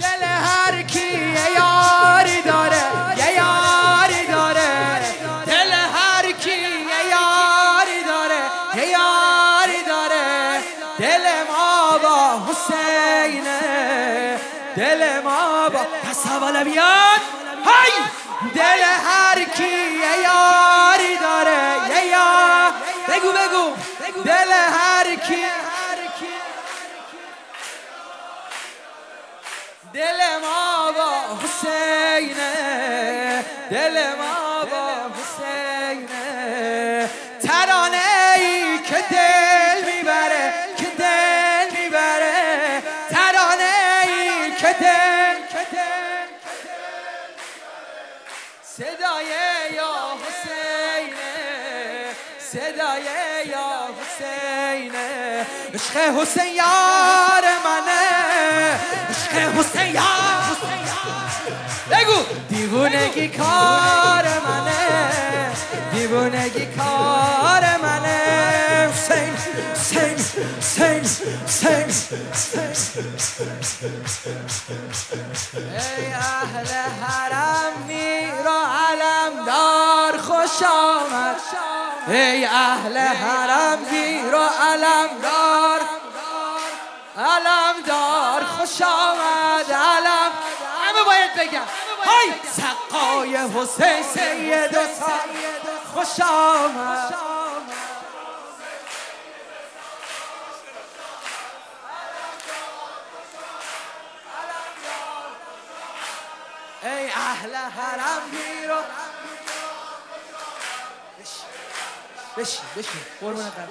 دل هر کی یه یاری داره یه یاری داره. دل هر کی یه یاری داره یه یاری داره. دل ما با حسینه دل ما با حوالا بیاد. های! دل هر کی یه یاری داره یه یار بگو بگو. دل دل ما با حسینه دل ما با حسینه. ترانه ای که دل می‌بره که دل می‌بره. ترانه ای که دل صدای یا حسینه صدای یا حسینه. عشق حسین یار منه عشق حسین دیوونگی کار منه دیوونگی کار منه. حسین حسین حسین حسین ای اهل حرم میر و علم دار خوش آمد. ای اهل حرم میر و علم دار. علم دار خوش آمد. علم همه باید بگم. های سقای حسین سید و خوش آمد. ای اهل حرم بیرو بشین بشین بشین قربونت برم